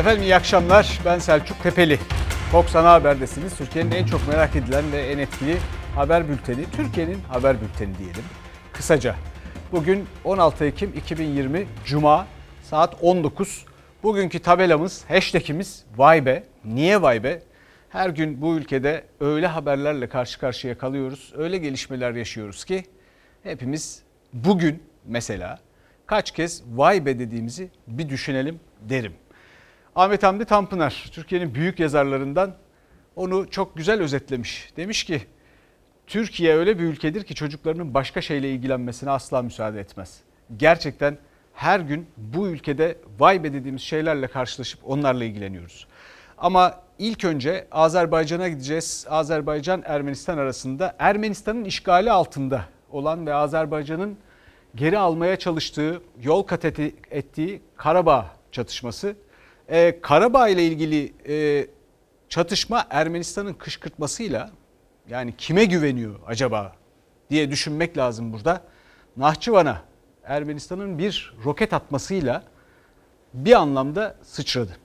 Efendim iyi akşamlar. Ben Selçuk Tepeli. Fox Ana Haber'desiniz. Türkiye'nin en çok merak edilen ve en etkili haber bülteni. Türkiye'nin haber bülteni diyelim. Kısaca. Bugün 16 Ekim 2020 Cuma saat 19. Bugünkü tabelamız, hashtagimiz vay be. Niye vay be? Her gün bu ülkede öyle haberlerle karşı karşıya kalıyoruz. Öyle gelişmeler yaşıyoruz ki hepimiz bugün mesela kaç kez vay be dediğimizi bir düşünelim derim. Ahmet Hamdi Tanpınar Türkiye'nin büyük yazarlarından onu çok güzel özetlemiş. Demiş ki Türkiye öyle bir ülkedir ki çocuklarının başka şeyle ilgilenmesine asla müsaade etmez. Gerçekten her gün bu ülkede vay be dediğimiz şeylerle karşılaşıp onlarla ilgileniyoruz. Ama ilk önce Azerbaycan'a gideceğiz. Azerbaycan Ermenistan arasında Ermenistan'ın işgali altında olan ve Azerbaycan'ın geri almaya çalıştığı, yol kat ettiği Karabağ çatışması. Ee, Karabağ ile ilgili e, çatışma Ermenistan'ın kışkırtmasıyla yani kime güveniyor acaba diye düşünmek lazım burada. Nahçıvan'a Ermenistan'ın bir roket atmasıyla bir anlamda sıçradı.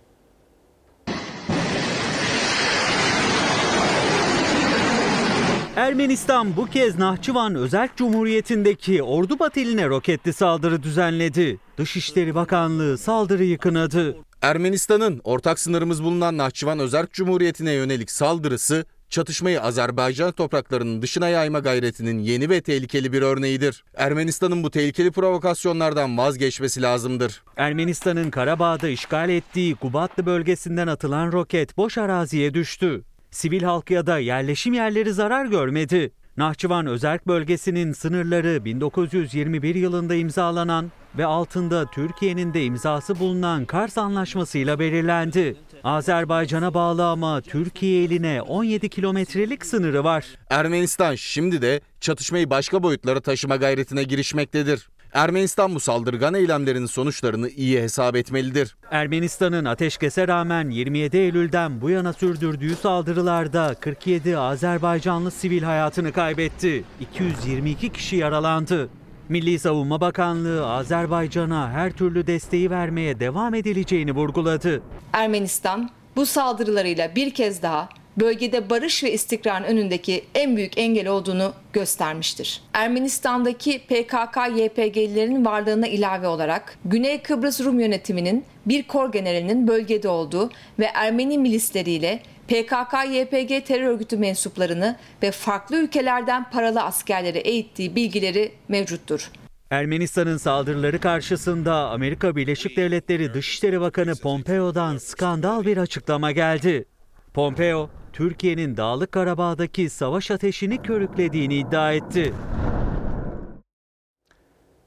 Ermenistan bu kez Nahçıvan Özerk Cumhuriyeti'ndeki Ordu Bateli'ne roketli saldırı düzenledi. Dışişleri Bakanlığı saldırıyı kınadı. Ermenistan'ın ortak sınırımız bulunan Nahçıvan Özerk Cumhuriyeti'ne yönelik saldırısı çatışmayı Azerbaycan topraklarının dışına yayma gayretinin yeni ve tehlikeli bir örneğidir. Ermenistan'ın bu tehlikeli provokasyonlardan vazgeçmesi lazımdır. Ermenistan'ın Karabağ'da işgal ettiği Kubatlı bölgesinden atılan roket boş araziye düştü. Sivil halk ya da yerleşim yerleri zarar görmedi. Nahçıvan Özerk bölgesinin sınırları 1921 yılında imzalanan ve altında Türkiye'nin de imzası bulunan Kars Anlaşması ile belirlendi. Azerbaycan'a bağlı ama Türkiye eline 17 kilometrelik sınırı var. Ermenistan şimdi de çatışmayı başka boyutlara taşıma gayretine girişmektedir. Ermenistan bu saldırgan eylemlerin sonuçlarını iyi hesap etmelidir. Ermenistan'ın ateşkese rağmen 27 Eylül'den bu yana sürdürdüğü saldırılarda 47 Azerbaycanlı sivil hayatını kaybetti. 222 kişi yaralandı. Milli Savunma Bakanlığı Azerbaycan'a her türlü desteği vermeye devam edileceğini vurguladı. Ermenistan bu saldırılarıyla bir kez daha bölgede barış ve istikrarın önündeki en büyük engel olduğunu göstermiştir. Ermenistan'daki PKK-YPG'lilerin varlığına ilave olarak Güney Kıbrıs Rum yönetiminin bir kor generalinin bölgede olduğu ve Ermeni milisleriyle PKK-YPG terör örgütü mensuplarını ve farklı ülkelerden paralı askerleri eğittiği bilgileri mevcuttur. Ermenistan'ın saldırıları karşısında Amerika Birleşik Devletleri Dışişleri Bakanı Pompeo'dan skandal bir açıklama geldi. Pompeo, Türkiye'nin Dağlık Karabağ'daki savaş ateşini körüklediğini iddia etti.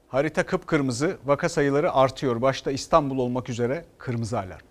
Harita kıpkırmızı, vaka sayıları artıyor. Başta İstanbul olmak üzere kırmızı alarm.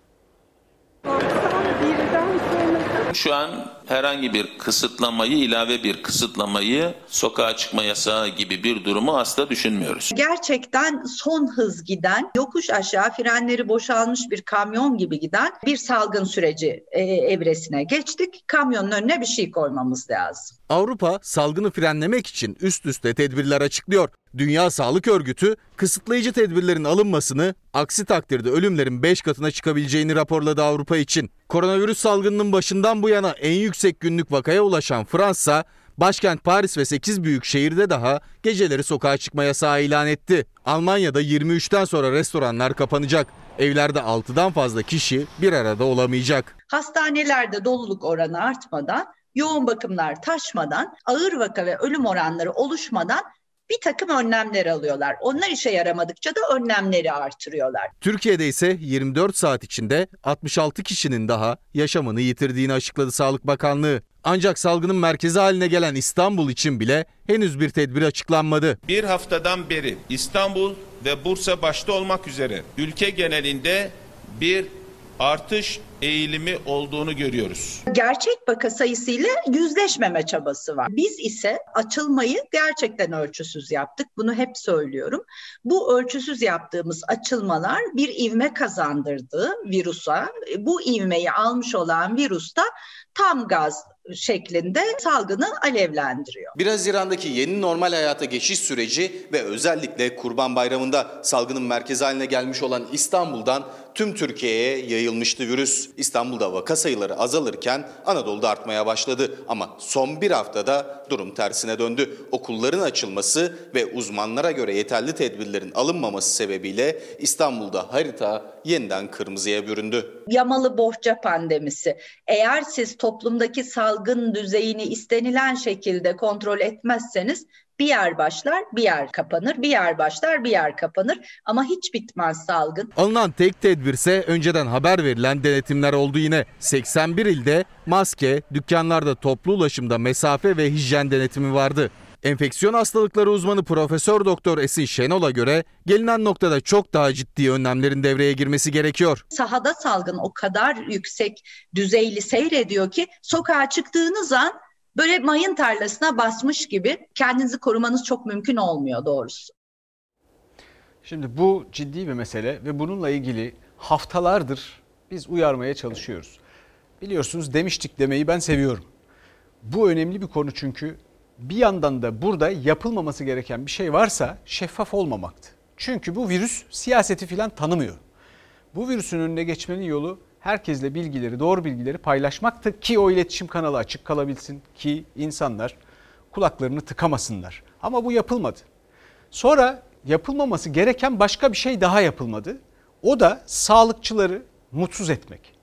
Şu an herhangi bir kısıtlamayı, ilave bir kısıtlamayı, sokağa çıkma yasağı gibi bir durumu asla düşünmüyoruz. Gerçekten son hız giden, yokuş aşağı frenleri boşalmış bir kamyon gibi giden bir salgın süreci e, evresine geçtik. Kamyonun önüne bir şey koymamız lazım. Avrupa salgını frenlemek için üst üste tedbirler açıklıyor. Dünya Sağlık Örgütü kısıtlayıcı tedbirlerin alınmasını, aksi takdirde ölümlerin 5 katına çıkabileceğini raporladı Avrupa için. Koronavirüs salgınının başından bu yana en yüksek günlük vakaya ulaşan Fransa, başkent Paris ve 8 büyük şehirde daha geceleri sokağa çıkma yasağı ilan etti. Almanya'da 23'ten sonra restoranlar kapanacak. Evlerde 6'dan fazla kişi bir arada olamayacak. Hastanelerde doluluk oranı artmadan, yoğun bakımlar taşmadan, ağır vaka ve ölüm oranları oluşmadan bir takım önlemler alıyorlar. Onlar işe yaramadıkça da önlemleri artırıyorlar. Türkiye'de ise 24 saat içinde 66 kişinin daha yaşamını yitirdiğini açıkladı Sağlık Bakanlığı. Ancak salgının merkezi haline gelen İstanbul için bile henüz bir tedbir açıklanmadı. Bir haftadan beri İstanbul ve Bursa başta olmak üzere ülke genelinde bir artış eğilimi olduğunu görüyoruz. Gerçek vaka sayısıyla yüzleşmeme çabası var. Biz ise açılmayı gerçekten ölçüsüz yaptık. Bunu hep söylüyorum. Bu ölçüsüz yaptığımız açılmalar bir ivme kazandırdı virusa. Bu ivmeyi almış olan virüs de tam gaz şeklinde salgını alevlendiriyor. 1 Haziran'daki yeni normal hayata geçiş süreci ve özellikle Kurban Bayramı'nda salgının merkezi haline gelmiş olan İstanbul'dan tüm Türkiye'ye yayılmıştı virüs. İstanbul'da vaka sayıları azalırken Anadolu'da artmaya başladı. Ama son bir haftada durum tersine döndü. Okulların açılması ve uzmanlara göre yeterli tedbirlerin alınmaması sebebiyle İstanbul'da harita yeniden kırmızıya büründü. Yamalı bohça pandemisi. Eğer siz toplumdaki salgın düzeyini istenilen şekilde kontrol etmezseniz bir yer başlar, bir yer kapanır, bir yer başlar, bir yer kapanır ama hiç bitmez salgın. Alınan tek tedbirse önceden haber verilen denetimler oldu yine. 81 ilde maske, dükkanlarda toplu ulaşımda mesafe ve hijyen denetimi vardı. Enfeksiyon hastalıkları uzmanı Profesör Doktor Esin Şenol'a göre gelinen noktada çok daha ciddi önlemlerin devreye girmesi gerekiyor. Sahada salgın o kadar yüksek düzeyli seyrediyor ki sokağa çıktığınız an böyle mayın tarlasına basmış gibi kendinizi korumanız çok mümkün olmuyor doğrusu. Şimdi bu ciddi bir mesele ve bununla ilgili haftalardır biz uyarmaya çalışıyoruz. Biliyorsunuz demiştik demeyi ben seviyorum. Bu önemli bir konu çünkü bir yandan da burada yapılmaması gereken bir şey varsa şeffaf olmamaktı. Çünkü bu virüs siyaseti filan tanımıyor. Bu virüsün önüne geçmenin yolu herkesle bilgileri, doğru bilgileri paylaşmaktı ki o iletişim kanalı açık kalabilsin ki insanlar kulaklarını tıkamasınlar. Ama bu yapılmadı. Sonra yapılmaması gereken başka bir şey daha yapılmadı. O da sağlıkçıları mutsuz etmek.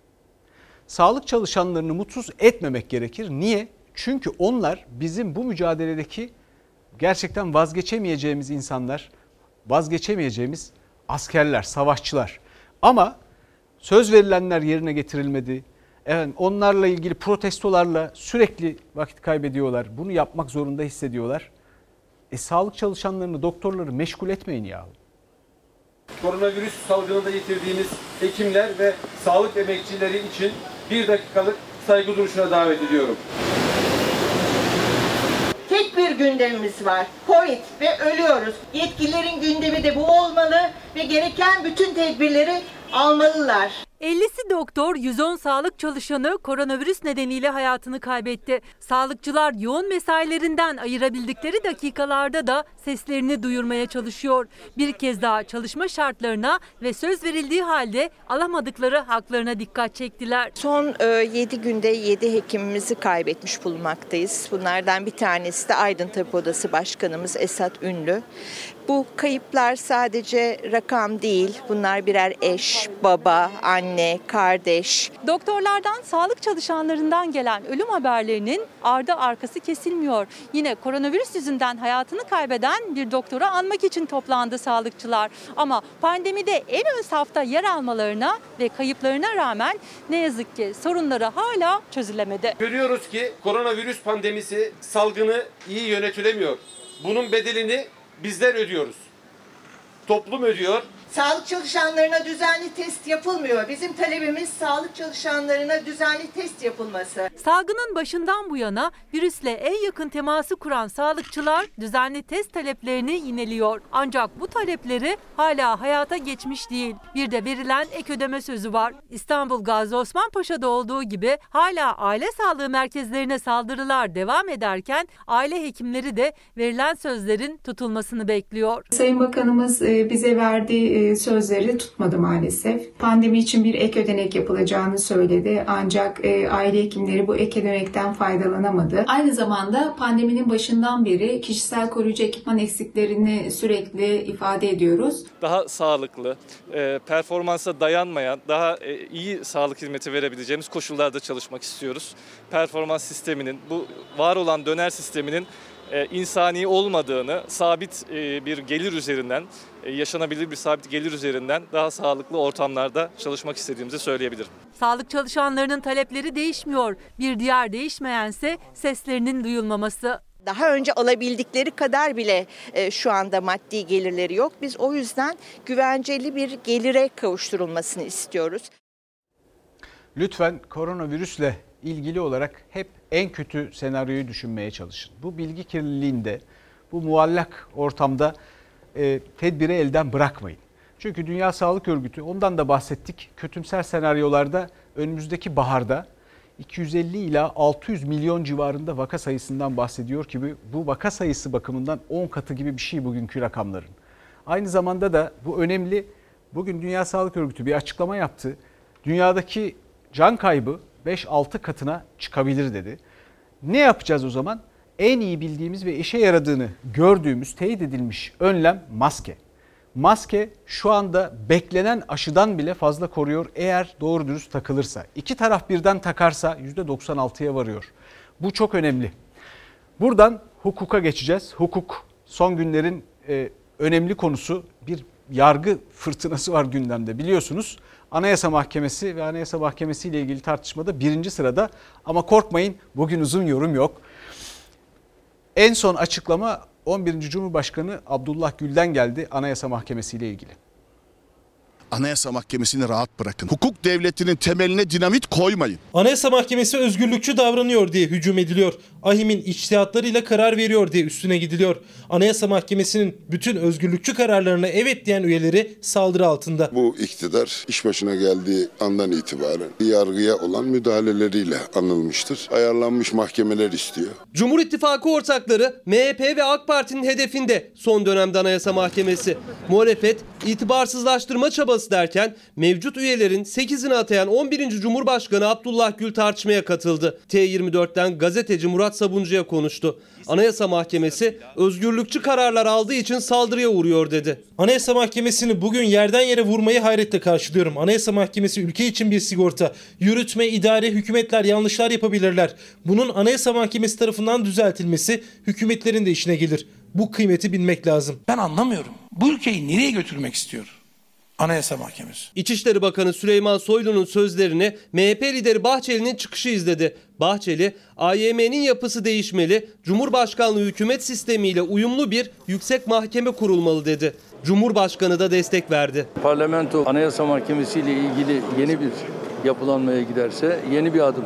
Sağlık çalışanlarını mutsuz etmemek gerekir. Niye? Çünkü onlar bizim bu mücadeledeki gerçekten vazgeçemeyeceğimiz insanlar, vazgeçemeyeceğimiz askerler, savaşçılar. Ama söz verilenler yerine getirilmedi. Evet, onlarla ilgili protestolarla sürekli vakit kaybediyorlar. Bunu yapmak zorunda hissediyorlar. E, sağlık çalışanlarını, doktorları meşgul etmeyin ya. Koronavirüs salgınında yitirdiğimiz hekimler ve sağlık emekçileri için bir dakikalık saygı duruşuna davet ediyorum. Tek bir gündemimiz var. Covid ve ölüyoruz. Yetkililerin gündemi de bu olmalı ve gereken bütün tedbirleri almalılar. 50'si doktor, 110 sağlık çalışanı koronavirüs nedeniyle hayatını kaybetti. Sağlıkçılar yoğun mesailerinden ayırabildikleri dakikalarda da seslerini duyurmaya çalışıyor. Bir kez daha çalışma şartlarına ve söz verildiği halde alamadıkları haklarına dikkat çektiler. Son 7 günde 7 hekimimizi kaybetmiş bulunmaktayız. Bunlardan bir tanesi de Aydın Tabip Odası Başkanımız Esat Ünlü. Bu kayıplar sadece rakam değil. Bunlar birer eş, baba, anne, kardeş. Doktorlardan, sağlık çalışanlarından gelen ölüm haberlerinin ardı arkası kesilmiyor. Yine koronavirüs yüzünden hayatını kaybeden bir doktora anmak için toplandı sağlıkçılar. Ama pandemide en ön safta yer almalarına ve kayıplarına rağmen ne yazık ki sorunları hala çözülemedi. Görüyoruz ki koronavirüs pandemisi salgını iyi yönetilemiyor. Bunun bedelini bizler ödüyoruz. Toplum ödüyor. Sağlık çalışanlarına düzenli test yapılmıyor. Bizim talebimiz sağlık çalışanlarına düzenli test yapılması. Salgının başından bu yana virüsle en yakın teması kuran sağlıkçılar düzenli test taleplerini yineliyor. Ancak bu talepleri hala hayata geçmiş değil. Bir de verilen ek ödeme sözü var. İstanbul Gazi Osman Paşa'da olduğu gibi hala aile sağlığı merkezlerine saldırılar devam ederken aile hekimleri de verilen sözlerin tutulmasını bekliyor. Sayın Bakanımız bize verdiği sözleri tutmadı maalesef. Pandemi için bir ek ödenek yapılacağını söyledi ancak aile hekimleri bu ek ödenekten faydalanamadı. Aynı zamanda pandeminin başından beri kişisel koruyucu ekipman eksiklerini sürekli ifade ediyoruz. Daha sağlıklı, performansa dayanmayan, daha iyi sağlık hizmeti verebileceğimiz koşullarda çalışmak istiyoruz. Performans sisteminin, bu var olan döner sisteminin insani olmadığını, sabit bir gelir üzerinden, yaşanabilir bir sabit gelir üzerinden daha sağlıklı ortamlarda çalışmak istediğimizi söyleyebilirim. Sağlık çalışanlarının talepleri değişmiyor. Bir diğer değişmeyense seslerinin duyulmaması. Daha önce alabildikleri kadar bile şu anda maddi gelirleri yok. Biz o yüzden güvenceli bir gelire kavuşturulmasını istiyoruz. Lütfen koronavirüsle ilgili olarak hep en kötü senaryoyu düşünmeye çalışın. Bu bilgi kirliliğinde, bu muallak ortamda e, tedbiri elden bırakmayın. Çünkü Dünya Sağlık Örgütü ondan da bahsettik. Kötümser senaryolarda önümüzdeki baharda 250 ila 600 milyon civarında vaka sayısından bahsediyor ki bu vaka sayısı bakımından 10 katı gibi bir şey bugünkü rakamların. Aynı zamanda da bu önemli. Bugün Dünya Sağlık Örgütü bir açıklama yaptı. Dünyadaki can kaybı 5-6 katına çıkabilir dedi. Ne yapacağız o zaman? En iyi bildiğimiz ve işe yaradığını gördüğümüz, teyit edilmiş önlem maske. Maske şu anda beklenen aşıdan bile fazla koruyor eğer doğru dürüst takılırsa. İki taraf birden takarsa %96'ya varıyor. Bu çok önemli. Buradan hukuka geçeceğiz. Hukuk son günlerin e, önemli konusu bir yargı fırtınası var gündemde biliyorsunuz. Anayasa Mahkemesi ve Anayasa Mahkemesi ile ilgili tartışmada birinci sırada ama korkmayın bugün uzun yorum yok. En son açıklama 11. Cumhurbaşkanı Abdullah Gül'den geldi Anayasa Mahkemesi ile ilgili. Anayasa Mahkemesi'ni rahat bırakın. Hukuk devletinin temeline dinamit koymayın. Anayasa Mahkemesi özgürlükçü davranıyor diye hücum ediliyor. Ahim'in içtihatlarıyla karar veriyor diye üstüne gidiliyor. Anayasa Mahkemesi'nin bütün özgürlükçü kararlarına evet diyen üyeleri saldırı altında. Bu iktidar iş başına geldiği andan itibaren yargıya olan müdahaleleriyle anılmıştır. Ayarlanmış mahkemeler istiyor. Cumhur İttifakı ortakları MHP ve AK Parti'nin hedefinde son dönemde Anayasa Mahkemesi. Muhalefet itibarsızlaştırma çabası derken mevcut üyelerin 8'ini atayan 11. Cumhurbaşkanı Abdullah Gül tartışmaya katıldı. T24'ten gazeteci Murat Sabuncu'ya konuştu. Anayasa Mahkemesi özgürlükçü kararlar aldığı için saldırıya uğruyor dedi. Anayasa Mahkemesi'ni bugün yerden yere vurmayı hayretle karşılıyorum. Anayasa Mahkemesi ülke için bir sigorta. Yürütme, idare, hükümetler yanlışlar yapabilirler. Bunun Anayasa Mahkemesi tarafından düzeltilmesi hükümetlerin de işine gelir. Bu kıymeti bilmek lazım. Ben anlamıyorum. Bu ülkeyi nereye götürmek istiyor? Anayasa Mahkemesi. İçişleri Bakanı Süleyman Soylu'nun sözlerini MHP lideri Bahçeli'nin çıkışı izledi. Bahçeli, AYM'nin yapısı değişmeli, Cumhurbaşkanlığı hükümet sistemiyle uyumlu bir yüksek mahkeme kurulmalı dedi. Cumhurbaşkanı da destek verdi. Parlamento Anayasa Mahkemesi ile ilgili yeni bir yapılanmaya giderse yeni bir adım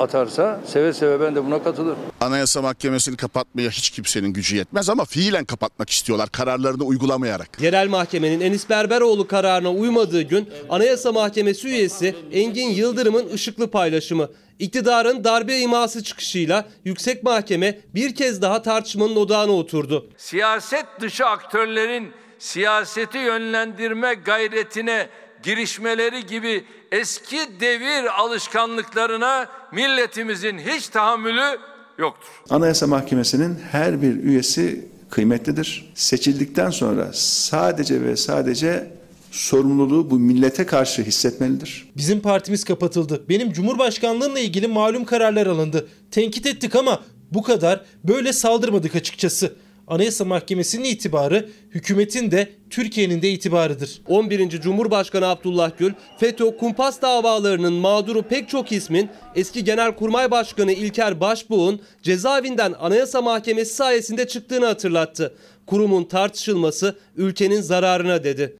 atarsa seve seve ben de buna katılırım. Anayasa Mahkemesi'ni kapatmaya hiç kimsenin gücü yetmez ama fiilen kapatmak istiyorlar kararlarını uygulamayarak. Yerel mahkemenin Enis Berberoğlu kararına uymadığı gün Anayasa Mahkemesi üyesi Engin Yıldırım'ın ışıklı paylaşımı. İktidarın darbe iması çıkışıyla yüksek mahkeme bir kez daha tartışmanın odağına oturdu. Siyaset dışı aktörlerin siyaseti yönlendirme gayretine girişmeleri gibi eski devir alışkanlıklarına milletimizin hiç tahammülü yoktur. Anayasa Mahkemesi'nin her bir üyesi kıymetlidir. Seçildikten sonra sadece ve sadece sorumluluğu bu millete karşı hissetmelidir. Bizim partimiz kapatıldı. Benim Cumhurbaşkanlığımla ilgili malum kararlar alındı. Tenkit ettik ama bu kadar böyle saldırmadık açıkçası. Anayasa Mahkemesi'nin itibarı hükümetin de Türkiye'nin de itibarıdır. 11. Cumhurbaşkanı Abdullah Gül, FETÖ kumpas davalarının mağduru pek çok ismin eski Genelkurmay Başkanı İlker Başbuğ'un cezaevinden Anayasa Mahkemesi sayesinde çıktığını hatırlattı. Kurumun tartışılması ülkenin zararına dedi.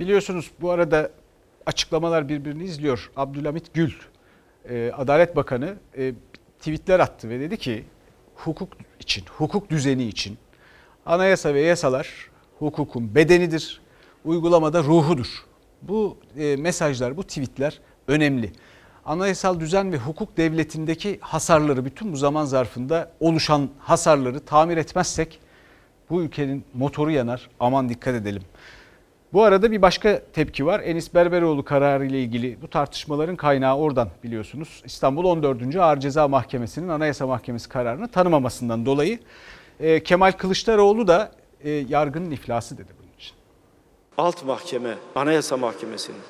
Biliyorsunuz bu arada açıklamalar birbirini izliyor. Abdülhamit Gül, e, Adalet Bakanı e, tweetler attı ve dedi ki hukuk için, hukuk düzeni için anayasa ve yasalar hukukun bedenidir, uygulamada ruhudur. Bu e, mesajlar, bu tweetler önemli. Anayasal düzen ve hukuk devletindeki hasarları, bütün bu zaman zarfında oluşan hasarları tamir etmezsek bu ülkenin motoru yanar. Aman dikkat edelim. Bu arada bir başka tepki var. Enis Berberoğlu kararı ile ilgili bu tartışmaların kaynağı oradan biliyorsunuz. İstanbul 14. Ağır Ceza Mahkemesi'nin Anayasa Mahkemesi kararını tanımamasından dolayı e, Kemal Kılıçdaroğlu da e, yargının iflası dedi bunun için. Alt mahkeme, Anayasa Mahkemesi'nin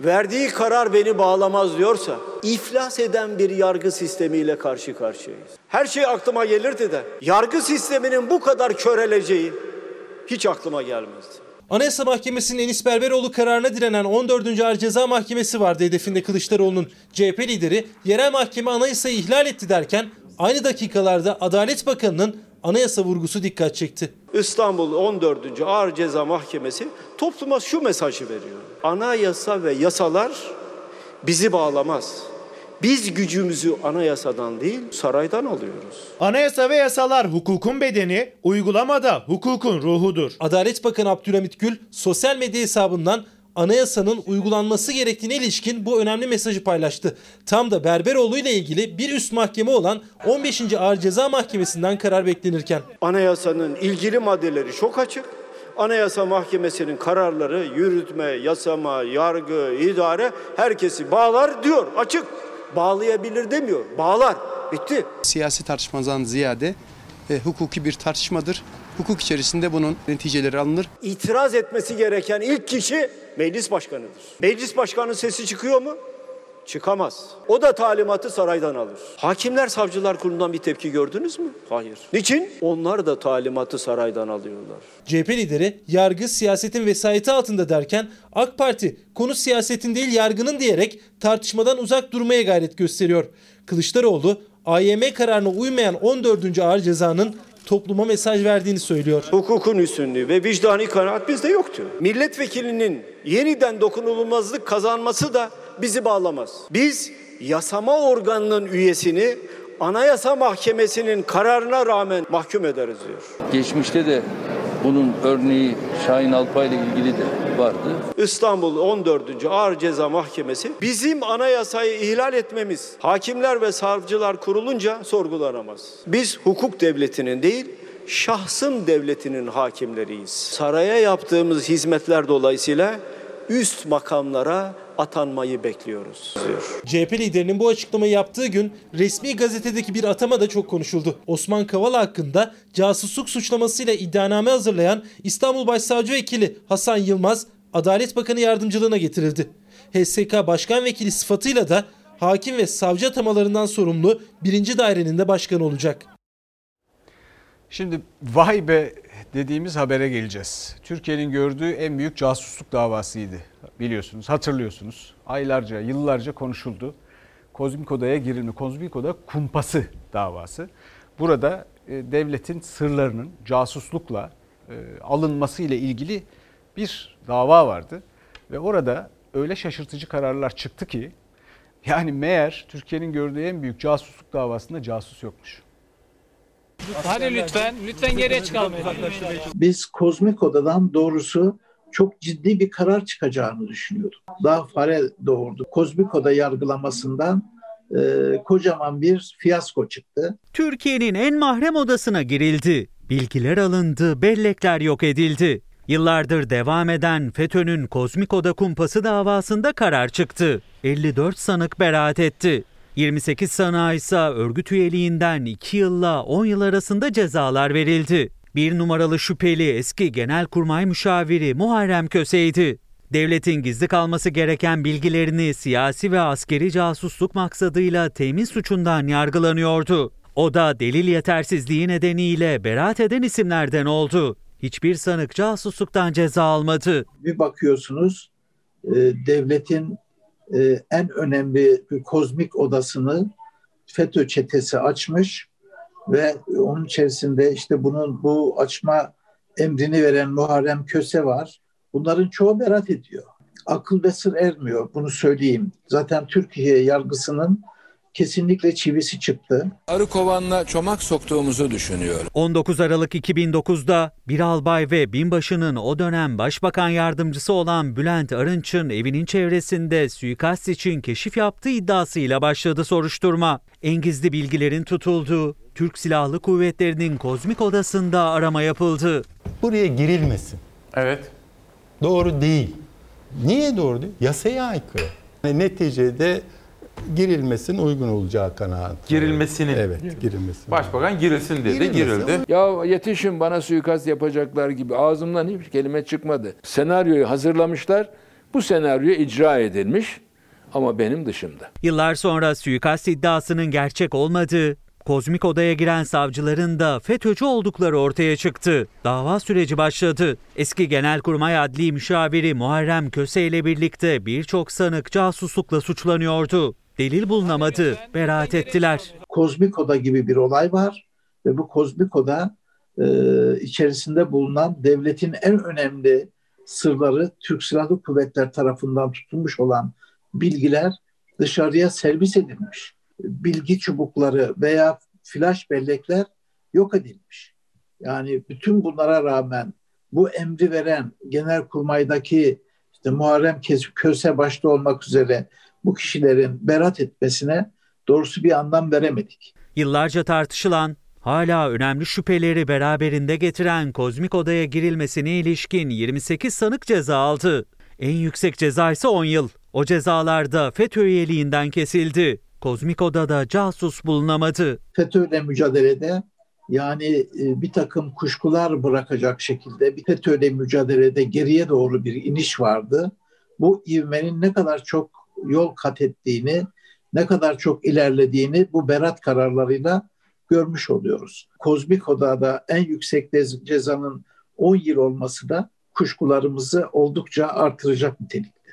verdiği karar beni bağlamaz diyorsa iflas eden bir yargı sistemiyle karşı karşıyayız. Her şey aklıma gelirdi de yargı sisteminin bu kadar köreleceği hiç aklıma gelmezdi. Anayasa Mahkemesi'nin Enis Berberoğlu kararına direnen 14. Ağır Ceza Mahkemesi vardı hedefinde Kılıçdaroğlu'nun. CHP lideri yerel mahkeme anayasayı ihlal etti derken aynı dakikalarda Adalet Bakanı'nın anayasa vurgusu dikkat çekti. İstanbul 14. Ağır Ceza Mahkemesi topluma şu mesajı veriyor. Anayasa ve yasalar bizi bağlamaz. Biz gücümüzü anayasadan değil saraydan alıyoruz. Anayasa ve yasalar hukukun bedeni, uygulamada hukukun ruhudur. Adalet Bakanı Abdülhamit Gül sosyal medya hesabından anayasanın uygulanması gerektiğine ilişkin bu önemli mesajı paylaştı. Tam da Berberoğlu ile ilgili bir üst mahkeme olan 15. Ağır Ceza Mahkemesi'nden karar beklenirken. Anayasanın ilgili maddeleri çok açık. Anayasa Mahkemesi'nin kararları yürütme, yasama, yargı, idare herkesi bağlar diyor açık. Bağlayabilir demiyor. Bağlar. Bitti. Siyasi tartışmadan ziyade e, hukuki bir tartışmadır. Hukuk içerisinde bunun neticeleri alınır. İtiraz etmesi gereken ilk kişi meclis başkanıdır. Meclis başkanının sesi çıkıyor mu? Çıkamaz. O da talimatı saraydan alır. Hakimler Savcılar Kurulu'ndan bir tepki gördünüz mü? Hayır. Niçin? Onlar da talimatı saraydan alıyorlar. CHP lideri yargı siyasetin vesayeti altında derken AK Parti konu siyasetin değil yargının diyerek tartışmadan uzak durmaya gayret gösteriyor. Kılıçdaroğlu AYM kararına uymayan 14. ağır cezanın topluma mesaj verdiğini söylüyor. Hukukun üstünlüğü ve vicdani kanaat bizde yoktu. Milletvekilinin yeniden dokunulmazlık kazanması da bizi bağlamaz. Biz yasama organının üyesini Anayasa Mahkemesi'nin kararına rağmen mahkum ederiz diyor. Geçmişte de bunun örneği Şahin Alpay ile ilgili de vardı. İstanbul 14. Ağır Ceza Mahkemesi bizim anayasayı ihlal etmemiz hakimler ve savcılar kurulunca sorgulanamaz. Biz hukuk devletinin değil şahsım devletinin hakimleriyiz. Saraya yaptığımız hizmetler dolayısıyla üst makamlara atanmayı bekliyoruz diyor. CHP liderinin bu açıklamayı yaptığı gün resmi gazetedeki bir atama da çok konuşuldu. Osman Kavala hakkında casusluk suçlamasıyla iddianame hazırlayan İstanbul Başsavcı Vekili Hasan Yılmaz Adalet Bakanı yardımcılığına getirildi. HSK Başkan Vekili sıfatıyla da hakim ve savcı atamalarından sorumlu birinci dairenin de başkanı olacak. Şimdi vay be dediğimiz habere geleceğiz. Türkiye'nin gördüğü en büyük casusluk davasıydı biliyorsunuz, hatırlıyorsunuz. Aylarca, yıllarca konuşuldu. Kozmik Oda'ya girilme, Kozmik kumpası davası. Burada e, devletin sırlarının casuslukla e, alınması ile ilgili bir dava vardı. Ve orada öyle şaşırtıcı kararlar çıktı ki yani meğer Türkiye'nin gördüğü en büyük casusluk davasında casus yokmuş. Hadi lütfen, lütfen geriye çıkalmayın. Biz Kozmik Oda'dan doğrusu çok ciddi bir karar çıkacağını düşünüyorduk. Daha fare doğurdu. Kozmik Oda yargılamasından e, kocaman bir fiyasko çıktı. Türkiye'nin en mahrem odasına girildi. Bilgiler alındı, bellekler yok edildi. Yıllardır devam eden FETÖ'nün Kozmik Oda kumpası davasında karar çıktı. 54 sanık beraat etti. 28 sanığa ise örgüt üyeliğinden 2 yılla 10 yıl arasında cezalar verildi. Bir numaralı şüpheli eski Genelkurmay Müşaviri Muharrem Köse'ydi. Devletin gizli kalması gereken bilgilerini siyasi ve askeri casusluk maksadıyla temin suçundan yargılanıyordu. O da delil yetersizliği nedeniyle beraat eden isimlerden oldu. Hiçbir sanık casusluktan ceza almadı. Bir bakıyorsunuz e, devletin e, en önemli kozmik odasını FETÖ çetesi açmış ve onun içerisinde işte bunun bu açma emrini veren Muharrem Köse var. Bunların çoğu berat ediyor. Akıl ve sır ermiyor bunu söyleyeyim. Zaten Türkiye yargısının kesinlikle çivisi çıktı. Arı kovanla çomak soktuğumuzu düşünüyorum. 19 Aralık 2009'da bir albay ve binbaşının o dönem başbakan yardımcısı olan Bülent Arınç'ın evinin çevresinde suikast için keşif yaptığı iddiasıyla başladı soruşturma. En gizli bilgilerin tutulduğu Türk Silahlı Kuvvetleri'nin kozmik odasında arama yapıldı. Buraya girilmesin. Evet. Doğru değil. Niye doğru değil? Yasaya aykırı. Yani neticede girilmesin uygun olacağı kanaat. Girilmesinin. Evet, girilmesin. Başbakan girilsin dedi, Girilmesin. girildi. Ya yetişin bana suikast yapacaklar gibi ağzımdan hiçbir kelime çıkmadı. Senaryoyu hazırlamışlar. Bu senaryo icra edilmiş ama benim dışımda. Yıllar sonra suikast iddiasının gerçek olmadığı, kozmik odaya giren savcıların da FETÖ'cü oldukları ortaya çıktı. Dava süreci başladı. Eski Genelkurmay Adli Müşaviri Muharrem Köse ile birlikte birçok sanık casuslukla suçlanıyordu. Delil bulunamadı, beraat ettiler. Kozmik Oda gibi bir olay var ve bu Kozmik Oda e, içerisinde bulunan devletin en önemli sırları Türk Silahlı Kuvvetler tarafından tutulmuş olan bilgiler dışarıya servis edilmiş. Bilgi çubukları veya flash bellekler yok edilmiş. Yani bütün bunlara rağmen bu emri veren Genelkurmay'daki işte Muharrem Köse başta olmak üzere bu kişilerin berat etmesine doğrusu bir anlam veremedik. Yıllarca tartışılan, hala önemli şüpheleri beraberinde getiren kozmik odaya girilmesine ilişkin 28 sanık ceza aldı. En yüksek ceza ise 10 yıl. O cezalarda FETÖ üyeliğinden kesildi. Kozmik odada casus bulunamadı. FETÖ'yle mücadelede yani bir takım kuşkular bırakacak şekilde bir FETÖ'yle mücadelede geriye doğru bir iniş vardı. Bu ivmenin ne kadar çok yol kat ettiğini, ne kadar çok ilerlediğini bu berat kararlarıyla görmüş oluyoruz. Kozmik Oda'da en yüksek cezanın 10 yıl olması da kuşkularımızı oldukça artıracak nitelikte.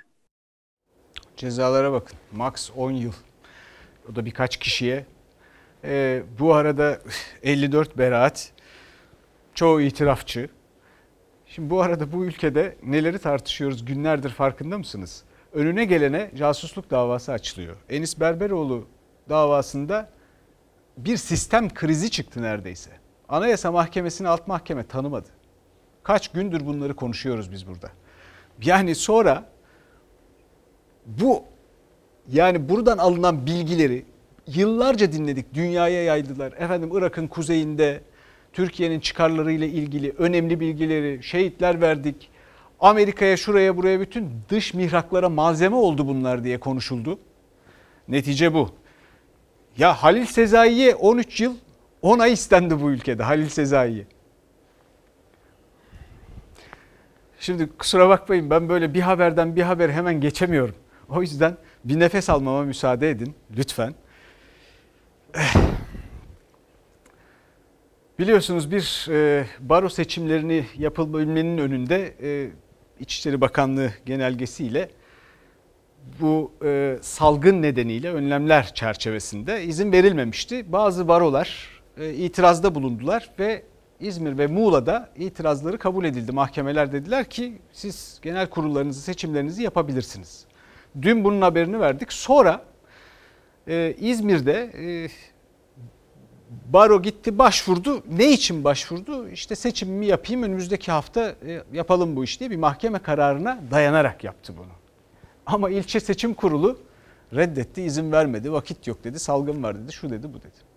Cezalara bakın. Max 10 yıl. O da birkaç kişiye. Ee, bu arada 54 beraat. Çoğu itirafçı. Şimdi bu arada bu ülkede neleri tartışıyoruz günlerdir farkında mısınız? Önüne gelene casusluk davası açılıyor. Enis Berberoğlu davasında bir sistem krizi çıktı neredeyse. Anayasa Mahkemesi'ni alt mahkeme tanımadı. Kaç gündür bunları konuşuyoruz biz burada. Yani sonra bu yani buradan alınan bilgileri yıllarca dinledik. Dünyaya yaydılar. Efendim Irak'ın kuzeyinde Türkiye'nin çıkarlarıyla ilgili önemli bilgileri, şehitler verdik. Amerika'ya şuraya buraya bütün dış mihraklara malzeme oldu bunlar diye konuşuldu. Netice bu. Ya Halil Sezai'ye 13 yıl 10 ay istendi bu ülkede Halil Sezai'ye. Şimdi kusura bakmayın ben böyle bir haberden bir haber hemen geçemiyorum. O yüzden bir nefes almama müsaade edin lütfen. Biliyorsunuz bir e, baro seçimlerini yapılmaının önünde e, İçişleri Bakanlığı genelgesiyle bu e, salgın nedeniyle önlemler çerçevesinde izin verilmemişti. Bazı barolar e, itirazda bulundular ve İzmir ve Muğla'da itirazları kabul edildi. Mahkemeler dediler ki siz genel kurullarınızı, seçimlerinizi yapabilirsiniz. Dün bunun haberini verdik. Sonra e, İzmir'de e, baro gitti başvurdu. Ne için başvurdu? İşte seçimimi yapayım önümüzdeki hafta e, yapalım bu iş diye bir mahkeme kararına dayanarak yaptı bunu. Ama ilçe seçim kurulu reddetti, izin vermedi, vakit yok dedi, salgın var dedi, şu dedi, bu dedi.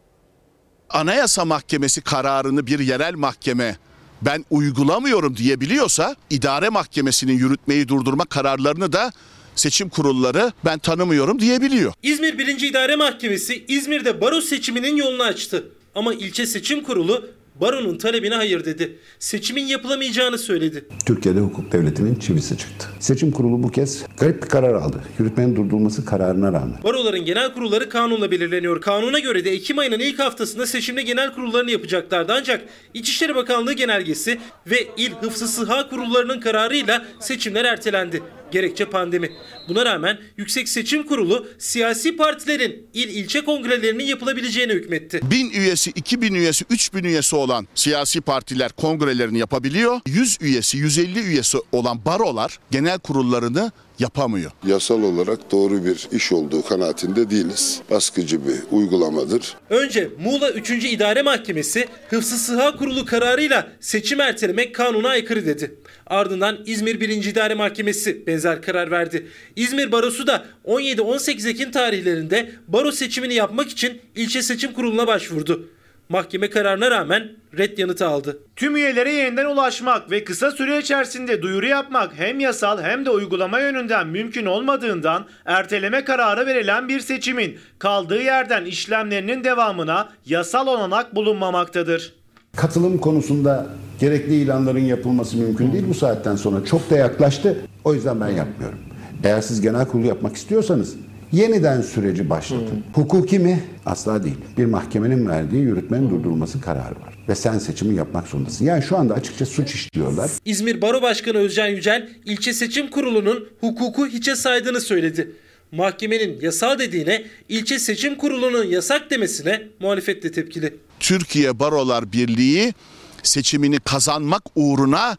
Anayasa Mahkemesi kararını bir yerel mahkeme ben uygulamıyorum diyebiliyorsa idare mahkemesinin yürütmeyi durdurma kararlarını da seçim kurulları ben tanımıyorum diyebiliyor. İzmir 1. İdare Mahkemesi İzmir'de baro seçiminin yolunu açtı. Ama ilçe seçim kurulu baronun talebine hayır dedi. Seçimin yapılamayacağını söyledi. Türkiye'de hukuk devletinin çivisi çıktı. Seçim kurulu bu kez garip bir karar aldı. Yürütmenin durdurulması kararına rağmen. Baroların genel kurulları kanunla belirleniyor. Kanuna göre de Ekim ayının ilk haftasında seçimde genel kurullarını yapacaklardı. Ancak İçişleri Bakanlığı genelgesi ve İl Hıfzı Sıha kurullarının kararıyla seçimler ertelendi. Gerekçe pandemi. Buna rağmen Yüksek Seçim Kurulu siyasi partilerin il ilçe kongrelerinin yapılabileceğine hükmetti. 1000 üyesi, 2000 üyesi, 3000 üyesi olan siyasi partiler kongrelerini yapabiliyor. 100 üyesi, 150 üyesi olan barolar genel kurullarını yapamıyor. Yasal olarak doğru bir iş olduğu kanaatinde değiliz. Baskıcı bir uygulamadır. Önce Muğla 3. İdare Mahkemesi Hıfzı Sıha Kurulu kararıyla seçim ertelemek kanuna aykırı dedi. Ardından İzmir 1. İdare Mahkemesi benzer karar verdi. İzmir Barosu da 17-18 Ekim tarihlerinde baro seçimini yapmak için ilçe seçim kuruluna başvurdu. Mahkeme kararına rağmen red yanıtı aldı. Tüm üyelere yeniden ulaşmak ve kısa süre içerisinde duyuru yapmak hem yasal hem de uygulama yönünden mümkün olmadığından erteleme kararı verilen bir seçimin kaldığı yerden işlemlerinin devamına yasal olanak bulunmamaktadır. Katılım konusunda gerekli ilanların yapılması mümkün değil bu saatten sonra. Çok da yaklaştı. O yüzden ben yapmıyorum. Eğer siz genel kurulu yapmak istiyorsanız yeniden süreci başlatın. Hukuki mi? Asla değil. Bir mahkemenin verdiği yürütmenin durdurulması kararı var. Ve sen seçimi yapmak zorundasın. Yani şu anda açıkça suç işliyorlar. İzmir Baro Başkanı Özcan Yücel, ilçe seçim kurulunun hukuku hiçe saydığını söyledi. Mahkemenin yasal dediğine, ilçe seçim kurulunun yasak demesine muhalefet de tepkili. Türkiye Barolar Birliği seçimini kazanmak uğruna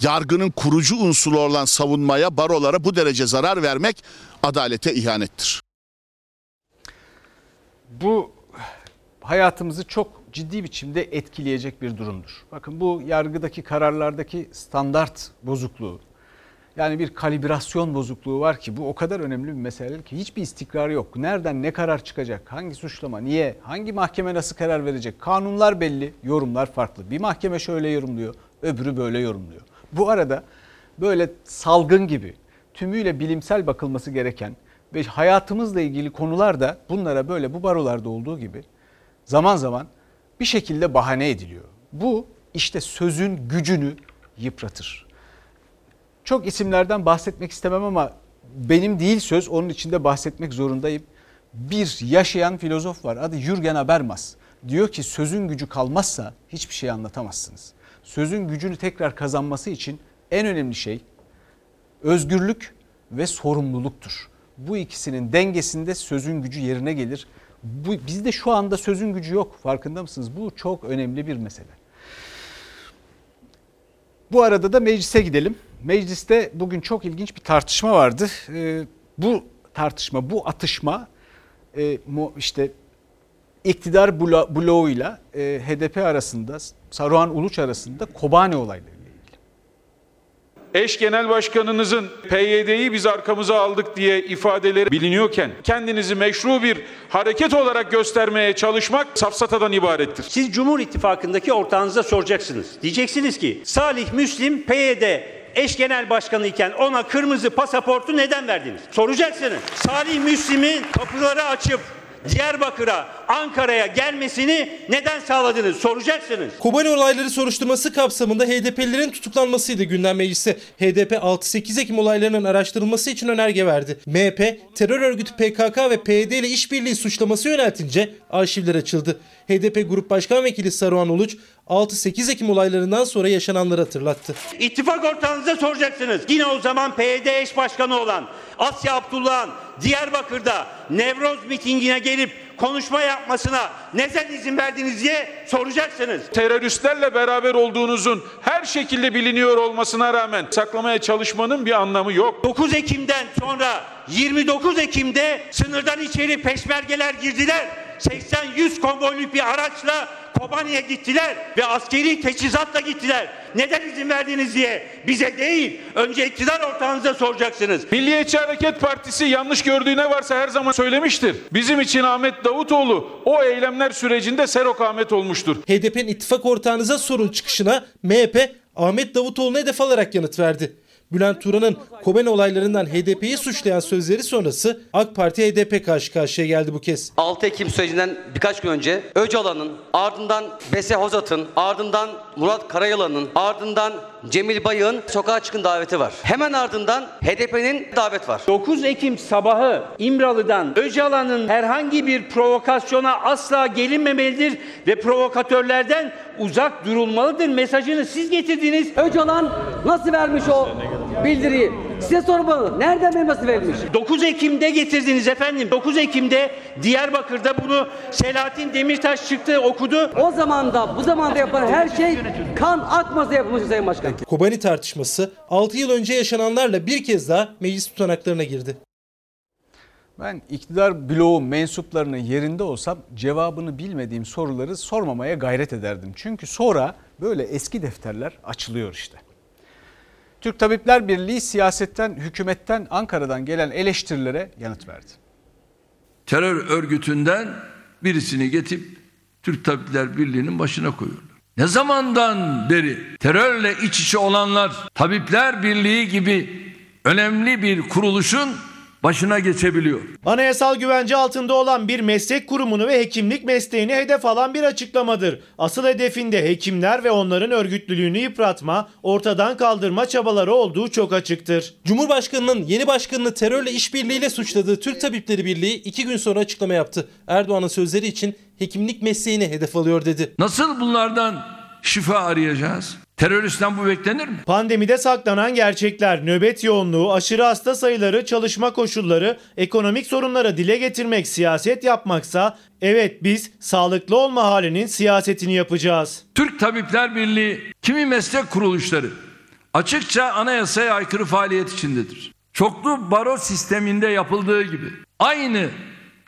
yargının kurucu unsuru olan savunmaya, barolara bu derece zarar vermek adalete ihanettir. Bu hayatımızı çok ciddi biçimde etkileyecek bir durumdur. Bakın bu yargıdaki kararlardaki standart bozukluğu, Yani bir kalibrasyon bozukluğu var ki bu o kadar önemli bir mesele ki hiçbir istikrar yok. Nereden ne karar çıkacak? Hangi suçlama? Niye? Hangi mahkeme nasıl karar verecek? Kanunlar belli, yorumlar farklı. Bir mahkeme şöyle yorumluyor, öbürü böyle yorumluyor. Bu arada böyle salgın gibi tümüyle bilimsel bakılması gereken ve hayatımızla ilgili konular da bunlara böyle bu barolarda olduğu gibi zaman zaman bir şekilde bahane ediliyor. Bu işte sözün gücünü yıpratır. Çok isimlerden bahsetmek istemem ama benim değil söz onun içinde bahsetmek zorundayım. Bir yaşayan filozof var adı Jürgen Habermas. Diyor ki sözün gücü kalmazsa hiçbir şey anlatamazsınız. Sözün gücünü tekrar kazanması için en önemli şey özgürlük ve sorumluluktur. Bu ikisinin dengesinde sözün gücü yerine gelir. Bu, bizde şu anda sözün gücü yok farkında mısınız? Bu çok önemli bir mesele. Bu arada da meclise gidelim. Mecliste bugün çok ilginç bir tartışma vardı. Ee, bu tartışma, bu atışma e, işte iktidar bloğuyla e, HDP arasında, Saruhan Uluç arasında Kobane olayları eş genel başkanınızın PYD'yi biz arkamıza aldık diye ifadeleri biliniyorken kendinizi meşru bir hareket olarak göstermeye çalışmak safsatadan ibarettir. Siz Cumhur İttifakı'ndaki ortağınıza soracaksınız. Diyeceksiniz ki Salih Müslim PYD eş genel başkanı iken ona kırmızı pasaportu neden verdiniz? Soracaksınız. Salih Müslim'in kapıları açıp Diyarbakır'a, Ankara'ya gelmesini neden sağladınız soracaksınız. Kobani olayları soruşturması kapsamında HDP'lilerin tutuklanmasıydı gündem meclisi. HDP 6-8 Ekim olaylarının araştırılması için önerge verdi. MHP, terör örgütü PKK ve PYD ile işbirliği suçlaması yöneltince arşivler açıldı. HDP Grup Başkan Vekili Saruhan Uluç 6-8 Ekim olaylarından sonra yaşananları hatırlattı. İttifak ortağınıza soracaksınız. Yine o zaman PYD eş başkanı olan Asya Abdullah'ın Diyarbakır'da Nevroz mitingine gelip konuşma yapmasına neden izin verdiniz diye soracaksınız. Teröristlerle beraber olduğunuzun her şekilde biliniyor olmasına rağmen saklamaya çalışmanın bir anlamı yok. 9 Ekim'den sonra 29 Ekim'de sınırdan içeri peşmergeler girdiler. 80-100 konvoyluk bir araçla Kobani'ye gittiler ve askeri teçhizatla gittiler. Neden izin verdiniz diye bize değil önce iktidar ortağınıza soracaksınız. Milliyetçi Hareket Partisi yanlış gördüğü ne varsa her zaman söylemiştir. Bizim için Ahmet Davutoğlu o eylemler sürecinde Serok Ahmet olmuştur. HDP'nin ittifak ortağınıza sorun çıkışına MHP Ahmet Davutoğlu'na hedef alarak yanıt verdi. Bülent Turan'ın Kobane olaylarından HDP'yi suçlayan sözleri sonrası AK Parti HDP karşı karşıya geldi bu kez. 6 Ekim sürecinden birkaç gün önce Öcalan'ın, ardından Bese Hozat'ın, ardından Murat Karayılan'ın, ardından Cemil Bayık'ın sokağa çıkın daveti var. Hemen ardından HDP'nin davet var. 9 Ekim sabahı İmralı'dan Öcalan'ın herhangi bir provokasyona asla gelinmemelidir ve provokatörlerden uzak durulmalıdır mesajını siz getirdiniz. Öcalan nasıl vermiş o bildiriyi? Size sormalı. Nereden nasıl verilmiş? 9 Ekim'de getirdiniz efendim. 9 Ekim'de Diyarbakır'da bunu Selahattin Demirtaş çıktı okudu. O zaman da bu zamanda yapılan her şey kan akmasa yapılmış Sayın Başkan. Kobani tartışması 6 yıl önce yaşananlarla bir kez daha meclis tutanaklarına girdi. Ben iktidar bloğu mensuplarının yerinde olsam cevabını bilmediğim soruları sormamaya gayret ederdim. Çünkü sonra böyle eski defterler açılıyor işte. Türk Tabipler Birliği siyasetten, hükümetten, Ankara'dan gelen eleştirilere yanıt verdi. Terör örgütünden birisini getirip Türk Tabipler Birliği'nin başına koyuyorlar. Ne zamandan beri terörle iç içe olanlar Tabipler Birliği gibi önemli bir kuruluşun başına geçebiliyor. Anayasal güvence altında olan bir meslek kurumunu ve hekimlik mesleğini hedef alan bir açıklamadır. Asıl hedefinde hekimler ve onların örgütlülüğünü yıpratma, ortadan kaldırma çabaları olduğu çok açıktır. Cumhurbaşkanının yeni başkanını terörle işbirliğiyle suçladığı Türk Tabipleri Birliği iki gün sonra açıklama yaptı. Erdoğan'ın sözleri için hekimlik mesleğini hedef alıyor dedi. Nasıl bunlardan şifa arayacağız? Teröristten bu beklenir mi? Pandemide saklanan gerçekler, nöbet yoğunluğu, aşırı hasta sayıları, çalışma koşulları, ekonomik sorunları dile getirmek, siyaset yapmaksa evet biz sağlıklı olma halinin siyasetini yapacağız. Türk Tabipler Birliği kimi meslek kuruluşları açıkça anayasaya aykırı faaliyet içindedir. Çoklu baro sisteminde yapıldığı gibi aynı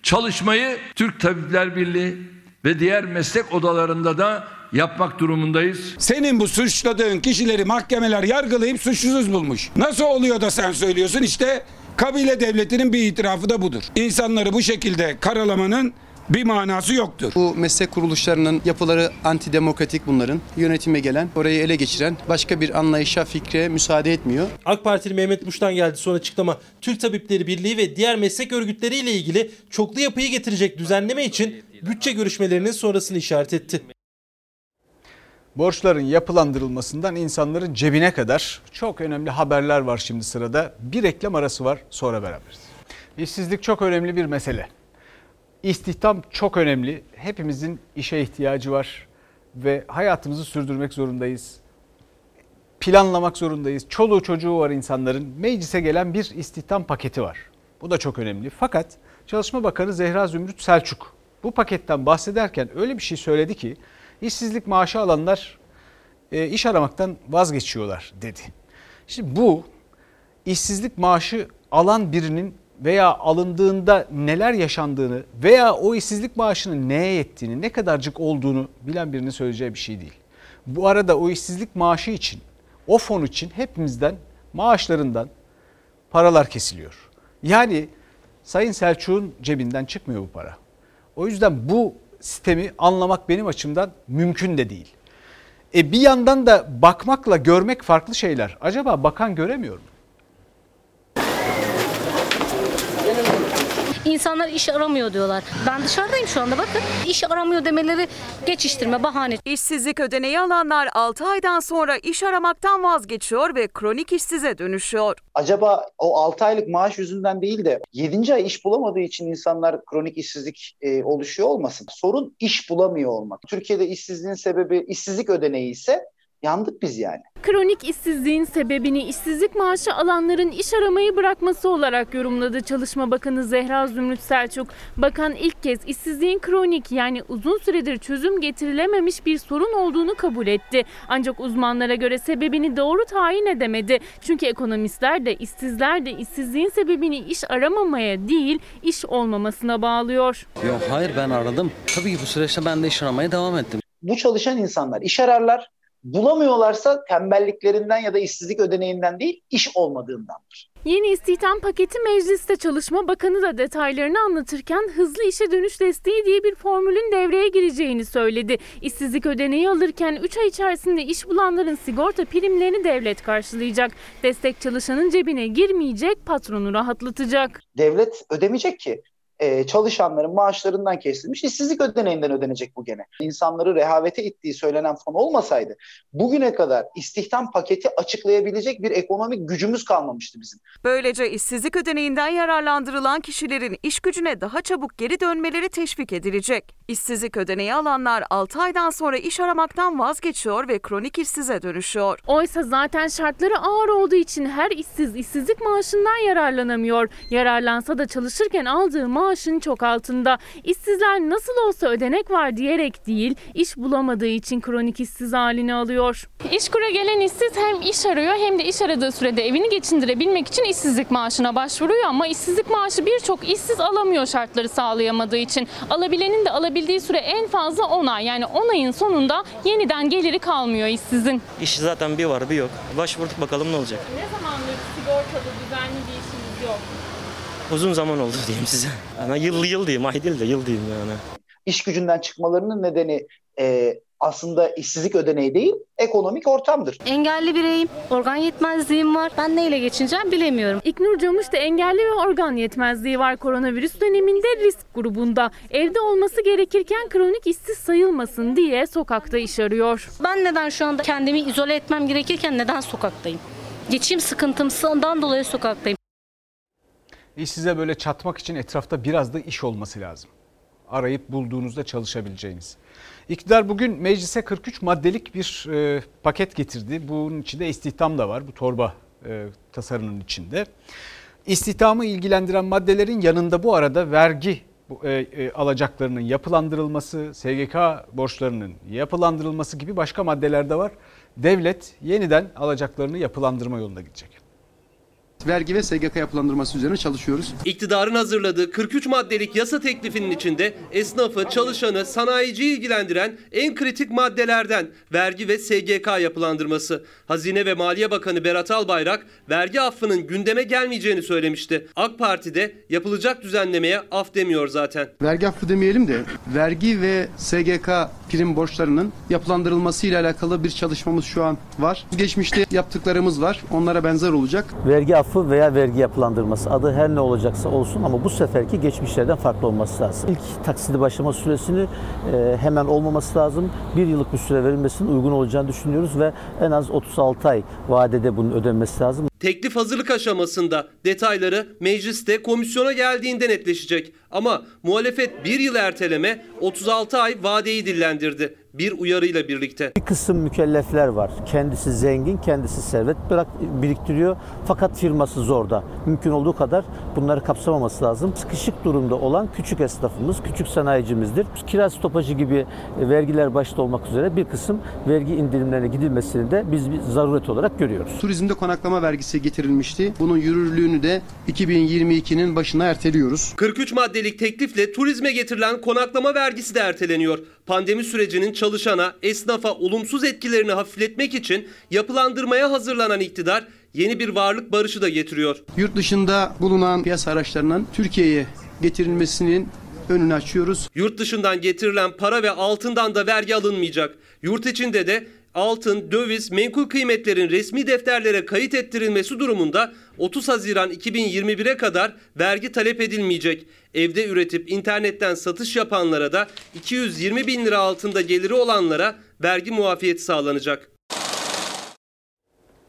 çalışmayı Türk Tabipler Birliği ve diğer meslek odalarında da yapmak durumundayız. Senin bu suçladığın kişileri mahkemeler yargılayıp suçsuz bulmuş. Nasıl oluyor da sen söylüyorsun? İşte kabile devletinin bir itirafı da budur. İnsanları bu şekilde karalamanın bir manası yoktur. Bu meslek kuruluşlarının yapıları antidemokratik bunların. Yönetime gelen, orayı ele geçiren başka bir anlayışa, fikre müsaade etmiyor. AK Partili Mehmet Muş'tan geldi son açıklama. Türk Tabipleri Birliği ve diğer meslek örgütleriyle ilgili çoklu yapıyı getirecek düzenleme için bütçe görüşmelerinin sonrasını işaret etti. Borçların yapılandırılmasından insanların cebine kadar çok önemli haberler var şimdi sırada. Bir reklam arası var sonra beraberiz. İşsizlik çok önemli bir mesele. İstihdam çok önemli. Hepimizin işe ihtiyacı var ve hayatımızı sürdürmek zorundayız. Planlamak zorundayız. Çoluğu çocuğu var insanların. Meclise gelen bir istihdam paketi var. Bu da çok önemli. Fakat Çalışma Bakanı Zehra Zümrüt Selçuk bu paketten bahsederken öyle bir şey söyledi ki işsizlik maaşı alanlar e, iş aramaktan vazgeçiyorlar dedi. Şimdi bu işsizlik maaşı alan birinin veya alındığında neler yaşandığını veya o işsizlik maaşının neye yettiğini, ne kadarcık olduğunu bilen birinin söyleyeceği bir şey değil. Bu arada o işsizlik maaşı için, o fon için hepimizden maaşlarından paralar kesiliyor. Yani Sayın Selçuk'un cebinden çıkmıyor bu para. O yüzden bu sistemi anlamak benim açımdan mümkün de değil. E bir yandan da bakmakla görmek farklı şeyler. Acaba bakan göremiyor mu? İnsanlar iş aramıyor diyorlar. Ben dışarıdayım şu anda bakın. İş aramıyor demeleri geçiştirme, bahane. İşsizlik ödeneği alanlar 6 aydan sonra iş aramaktan vazgeçiyor ve kronik işsize dönüşüyor. Acaba o 6 aylık maaş yüzünden değil de 7. ay iş bulamadığı için insanlar kronik işsizlik e, oluşuyor olmasın? Sorun iş bulamıyor olmak. Türkiye'de işsizliğin sebebi işsizlik ödeneği ise yandık biz yani. Kronik işsizliğin sebebini işsizlik maaşı alanların iş aramayı bırakması olarak yorumladı Çalışma Bakanı Zehra Zümrüt Selçuk. Bakan ilk kez işsizliğin kronik yani uzun süredir çözüm getirilememiş bir sorun olduğunu kabul etti. Ancak uzmanlara göre sebebini doğru tayin edemedi. Çünkü ekonomistler de işsizler de işsizliğin sebebini iş aramamaya değil iş olmamasına bağlıyor. Yok hayır ben aradım. Tabii ki bu süreçte ben de iş aramaya devam ettim. Bu çalışan insanlar iş ararlar, bulamıyorlarsa tembelliklerinden ya da işsizlik ödeneğinden değil, iş olmadığındandır. Yeni istihdam paketi mecliste Çalışma Bakanı da detaylarını anlatırken hızlı işe dönüş desteği diye bir formülün devreye gireceğini söyledi. İşsizlik ödeneği alırken 3 ay içerisinde iş bulanların sigorta primlerini devlet karşılayacak. Destek çalışanın cebine girmeyecek, patronu rahatlatacak. Devlet ödemeyecek ki e, çalışanların maaşlarından kesilmiş işsizlik ödeneğinden ödenecek bu gene. İnsanları rehavete ittiği söylenen fon olmasaydı bugüne kadar istihdam paketi açıklayabilecek bir ekonomik gücümüz kalmamıştı bizim. Böylece işsizlik ödeneğinden yararlandırılan kişilerin iş gücüne daha çabuk geri dönmeleri teşvik edilecek. İşsizlik ödeneği alanlar 6 aydan sonra iş aramaktan vazgeçiyor ve kronik işsize dönüşüyor. Oysa zaten şartları ağır olduğu için her işsiz işsizlik maaşından yararlanamıyor. Yararlansa da çalışırken aldığı maaşın çok altında. İşsizler nasıl olsa ödenek var diyerek değil, iş bulamadığı için kronik işsiz halini alıyor. İşkur'a gelen işsiz hem iş arıyor hem de iş aradığı sürede evini geçindirebilmek için işsizlik maaşına başvuruyor ama işsizlik maaşı birçok işsiz alamıyor şartları sağlayamadığı için. Alabilenin de alabildiği süre en fazla 10 ay. Yani 10 ayın sonunda yeniden geliri kalmıyor işsizin. İş zaten bir var bir yok. Başvurduk bakalım ne olacak. Ne zamandır sigortalı düzenli bir işiniz yok? Uzun zaman oldu diyeyim size. Yani yıl yıl diyeyim, ay değil de yıl diyeyim yani. İş gücünden çıkmalarının nedeni e, aslında işsizlik ödeneği değil, ekonomik ortamdır. Engelli bireyim, organ yetmezliğim var. Ben neyle geçineceğim bilemiyorum. İknur Camış da engelli ve organ yetmezliği var koronavirüs döneminde risk grubunda. Evde olması gerekirken kronik işsiz sayılmasın diye sokakta iş arıyor. Ben neden şu anda kendimi izole etmem gerekirken neden sokaktayım? Geçim sıkıntımsından dolayı sokaktayım. İşsize böyle çatmak için etrafta biraz da iş olması lazım. Arayıp bulduğunuzda çalışabileceğiniz. İktidar bugün meclise 43 maddelik bir e, paket getirdi. Bunun içinde istihdam da var bu torba e, tasarının içinde. İstihdamı ilgilendiren maddelerin yanında bu arada vergi e, e, alacaklarının yapılandırılması, SGK borçlarının yapılandırılması gibi başka maddeler de var. Devlet yeniden alacaklarını yapılandırma yoluna gidecek. Vergi ve SGK yapılandırması üzerine çalışıyoruz. İktidarın hazırladığı 43 maddelik yasa teklifinin içinde esnafı, çalışanı, sanayiciyi ilgilendiren en kritik maddelerden vergi ve SGK yapılandırması. Hazine ve Maliye Bakanı Berat Albayrak vergi affının gündeme gelmeyeceğini söylemişti. AK Parti de yapılacak düzenlemeye af demiyor zaten. Vergi affı demeyelim de vergi ve SGK prim borçlarının yapılandırılması ile alakalı bir çalışmamız şu an var. Geçmişte yaptıklarımız var. Onlara benzer olacak. Vergi affı veya vergi yapılandırması adı her ne olacaksa olsun ama bu seferki geçmişlerden farklı olması lazım. İlk taksidi başlama süresini e, hemen olmaması lazım. Bir yıllık bir süre verilmesinin uygun olacağını düşünüyoruz ve en az 36 ay vadede bunun ödenmesi lazım. Teklif hazırlık aşamasında detayları mecliste komisyona geldiğinde netleşecek. Ama muhalefet bir yıl erteleme 36 ay vadeyi dillendirdi. Bir uyarıyla birlikte. Bir kısım mükellefler var. Kendisi zengin, kendisi servet bırak biriktiriyor. Fakat firması zorda. Mümkün olduğu kadar bunları kapsamaması lazım. Sıkışık durumda olan küçük esnafımız, küçük sanayicimizdir. Kira stopajı gibi vergiler başta olmak üzere bir kısım vergi indirimlerine gidilmesini de biz bir zaruret olarak görüyoruz. Turizmde konaklama vergisi getirilmişti. Bunun yürürlüğünü de 2022'nin başına erteliyoruz. 43 maddelik teklifle turizme getirilen konaklama vergisi de erteleniyor. Pandemi sürecinin çalışana, esnafa olumsuz etkilerini hafifletmek için yapılandırmaya hazırlanan iktidar yeni bir varlık barışı da getiriyor. Yurt dışında bulunan piyasa araçlarının Türkiye'ye getirilmesinin önünü açıyoruz. Yurt dışından getirilen para ve altından da vergi alınmayacak. Yurt içinde de altın, döviz, menkul kıymetlerin resmi defterlere kayıt ettirilmesi durumunda 30 Haziran 2021'e kadar vergi talep edilmeyecek. Evde üretip internetten satış yapanlara da 220 bin lira altında geliri olanlara vergi muafiyeti sağlanacak.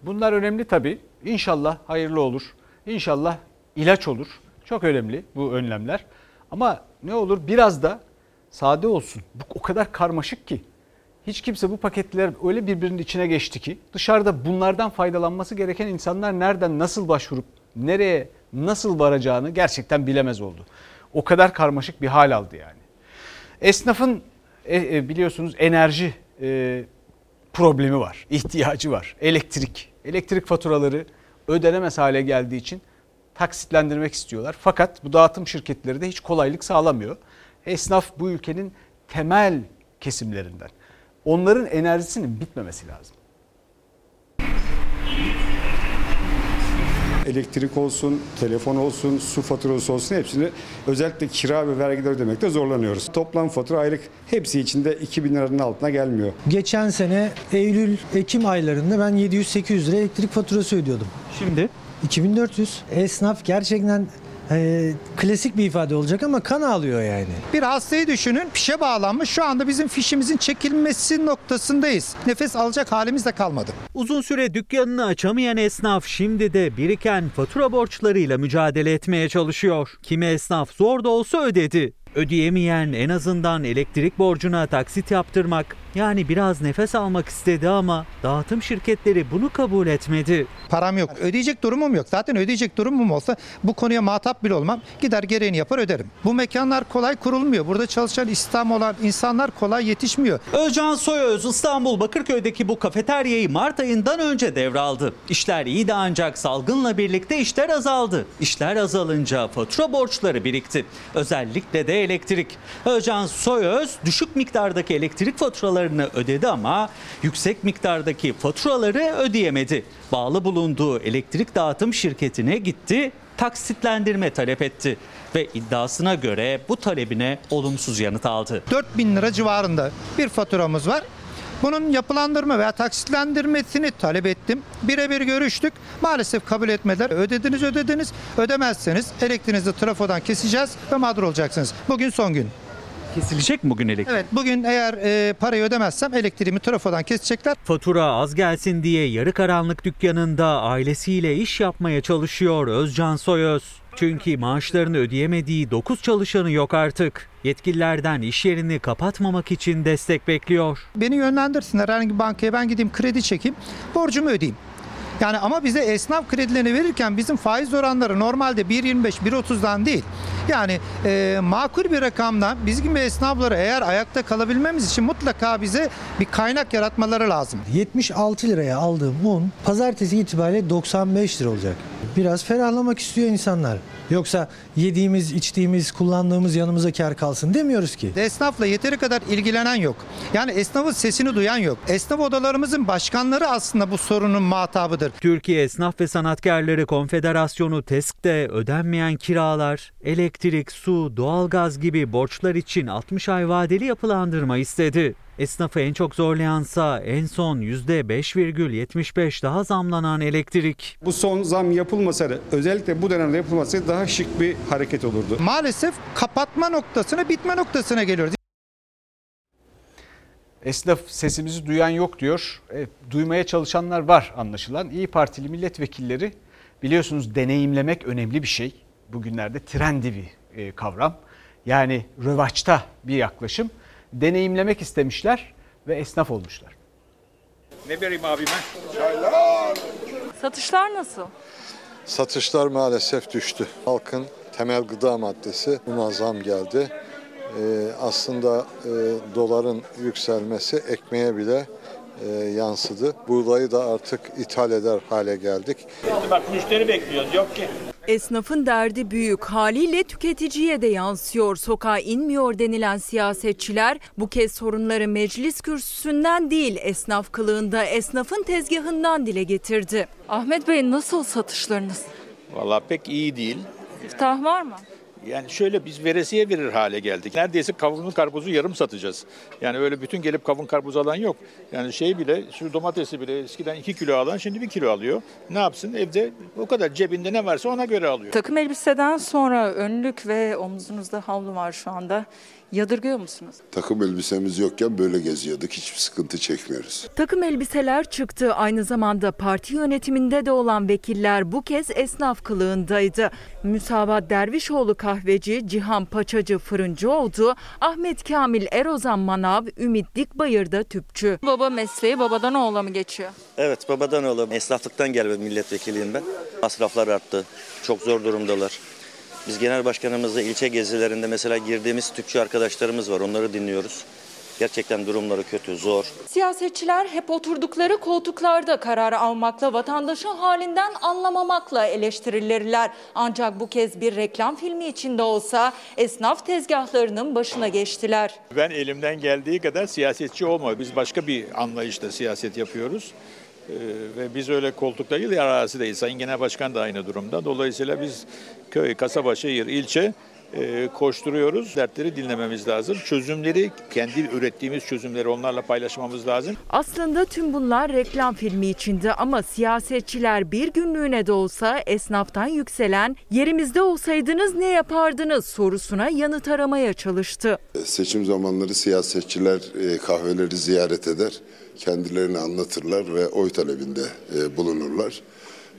Bunlar önemli tabii. İnşallah hayırlı olur. İnşallah ilaç olur. Çok önemli bu önlemler. Ama ne olur biraz da sade olsun. Bu o kadar karmaşık ki. Hiç kimse bu paketler öyle birbirinin içine geçti ki dışarıda bunlardan faydalanması gereken insanlar nereden nasıl başvurup nereye nasıl varacağını gerçekten bilemez oldu. O kadar karmaşık bir hal aldı yani. Esnafın e, e, biliyorsunuz enerji e, problemi var, ihtiyacı var. Elektrik, elektrik faturaları ödenemez hale geldiği için taksitlendirmek istiyorlar. Fakat bu dağıtım şirketleri de hiç kolaylık sağlamıyor. Esnaf bu ülkenin temel kesimlerinden. Onların enerjisinin bitmemesi lazım. elektrik olsun, telefon olsun, su faturası olsun hepsini özellikle kira ve vergiler ödemekte zorlanıyoruz. Toplam fatura aylık hepsi içinde 2000 liranın altına gelmiyor. Geçen sene Eylül, Ekim aylarında ben 700-800 lira elektrik faturası ödüyordum. Şimdi? 2400. Esnaf gerçekten e, klasik bir ifade olacak ama kan ağlıyor yani. Bir hastayı düşünün fişe bağlanmış şu anda bizim fişimizin çekilmesi noktasındayız. Nefes alacak halimiz de kalmadı. Uzun süre dükkanını açamayan esnaf şimdi de biriken fatura borçlarıyla mücadele etmeye çalışıyor. Kimi esnaf zor da olsa ödedi. Ödeyemeyen en azından elektrik borcuna taksit yaptırmak yani biraz nefes almak istedi ama dağıtım şirketleri bunu kabul etmedi. Param yok. Ödeyecek durumum yok. Zaten ödeyecek durumum olsa bu konuya muhatap bile olmam. Gider gereğini yapar öderim. Bu mekanlar kolay kurulmuyor. Burada çalışan istihdam olan insanlar kolay yetişmiyor. Özcan Soyöz İstanbul Bakırköy'deki bu kafeteryayı Mart ayından önce devraldı. İşler iyiydi ancak salgınla birlikte işler azaldı. İşler azalınca fatura borçları birikti. Özellikle de elektrik. Özcan Soyöz düşük miktardaki elektrik faturalarını ödedi ama yüksek miktardaki faturaları ödeyemedi. Bağlı bulunduğu elektrik dağıtım şirketine gitti, taksitlendirme talep etti ve iddiasına göre bu talebine olumsuz yanıt aldı. 4000 lira civarında bir faturamız var. Bunun yapılandırma veya taksitlendirmesini talep ettim. Birebir görüştük. Maalesef kabul etmediler. Ödediniz ödediniz. Ödemezseniz elektriğinizi trafodan keseceğiz ve mağdur olacaksınız. Bugün son gün. Kesilecek mi bugün elektrik? Evet bugün eğer e, parayı ödemezsem elektriğimi trafodan kesecekler. Fatura az gelsin diye yarı karanlık dükkanında ailesiyle iş yapmaya çalışıyor Özcan Soyöz. Çünkü maaşlarını ödeyemediği 9 çalışanı yok artık. Yetkililerden iş yerini kapatmamak için destek bekliyor. Beni yönlendirsinler herhangi bir bankaya ben gideyim kredi çekeyim borcumu ödeyeyim. Yani ama bize esnaf kredilerini verirken bizim faiz oranları normalde 1.25 1.30'dan değil Yani e, makul bir rakamdan biz gibi esnafları eğer ayakta kalabilmemiz için mutlaka bize bir kaynak yaratmaları lazım. 76 liraya aldığım un pazartesi itibariyle 95 lira olacak. Biraz ferahlamak istiyor insanlar. Yoksa yediğimiz, içtiğimiz, kullandığımız yanımıza kar kalsın demiyoruz ki. Esnafla yeteri kadar ilgilenen yok. Yani esnafın sesini duyan yok. Esnaf odalarımızın başkanları aslında bu sorunun muhatabıdır. Türkiye Esnaf ve Sanatkarları Konfederasyonu TESK'te ödenmeyen kiralar, elektrik, su, doğalgaz gibi borçlar için 60 ay vadeli yapılandırma istedi. Esnafı en çok zorlayansa en son %5,75 daha zamlanan elektrik. Bu son zam yapılmasaydı özellikle bu dönemde yapılmasaydı daha şık bir hareket olurdu. Maalesef kapatma noktasına, bitme noktasına geliyoruz. Esnaf sesimizi duyan yok diyor. E, duymaya çalışanlar var anlaşılan. İyi Partili milletvekilleri biliyorsunuz deneyimlemek önemli bir şey. Bugünlerde trendi bir e, kavram. Yani rövaçta bir yaklaşım. Deneyimlemek istemişler ve esnaf olmuşlar. Ne vereyim abime? Satışlar nasıl? Satışlar maalesef düştü. Halkın temel gıda maddesi buna zam geldi. Ee, aslında e, doların yükselmesi ekmeğe bile e, yansıdı. Buğdayı da artık ithal eder hale geldik. Bak müşteri bekliyoruz yok ki. Esnafın derdi büyük haliyle tüketiciye de yansıyor. Sokağa inmiyor denilen siyasetçiler bu kez sorunları meclis kürsüsünden değil esnaf kılığında esnafın tezgahından dile getirdi. Ahmet Bey nasıl satışlarınız? Vallahi pek iyi değil. İftah var mı? Yani şöyle biz veresiye verir hale geldik. Neredeyse kavunlu karpuzu yarım satacağız. Yani öyle bütün gelip kavun karpuz alan yok. Yani şey bile şu domatesi bile eskiden 2 kilo alan şimdi 1 kilo alıyor. Ne yapsın evde o kadar cebinde ne varsa ona göre alıyor. Takım elbiseden sonra önlük ve omzunuzda havlu var şu anda. Yadırgıyor musunuz? Takım elbisemiz yokken böyle geziyorduk. Hiçbir sıkıntı çekmiyoruz. Takım elbiseler çıktı. Aynı zamanda parti yönetiminde de olan vekiller bu kez esnaf kılığındaydı. Müsavat Dervişoğlu kahveci, Cihan Paçacı fırıncı oldu. Ahmet Kamil Erozan Manav, Ümit Dikbayır da tüpçü. Baba mesleği babadan oğula mı geçiyor? Evet babadan oğlum. Esnaflıktan gelme milletvekiliyim ben. Masraflar arttı. Çok zor durumdalar. Biz genel başkanımızla ilçe gezilerinde mesela girdiğimiz tüpçü arkadaşlarımız var. Onları dinliyoruz. Gerçekten durumları kötü, zor. Siyasetçiler hep oturdukları koltuklarda karar almakla, vatandaşın halinden anlamamakla eleştirilirler. Ancak bu kez bir reklam filmi içinde olsa esnaf tezgahlarının başına geçtiler. Ben elimden geldiği kadar siyasetçi olmuyor. Biz başka bir anlayışta siyaset yapıyoruz. Ee, ve biz öyle koltukta değil, arazideyiz. Sayın Genel Başkan da aynı durumda. Dolayısıyla biz köy, kasaba, şehir, ilçe koşturuyoruz. Dertleri dinlememiz lazım. Çözümleri, kendi ürettiğimiz çözümleri onlarla paylaşmamız lazım. Aslında tüm bunlar reklam filmi içinde ama siyasetçiler bir günlüğüne de olsa esnaftan yükselen yerimizde olsaydınız ne yapardınız sorusuna yanıt aramaya çalıştı. Seçim zamanları siyasetçiler e, kahveleri ziyaret eder, kendilerini anlatırlar ve oy talebinde e, bulunurlar.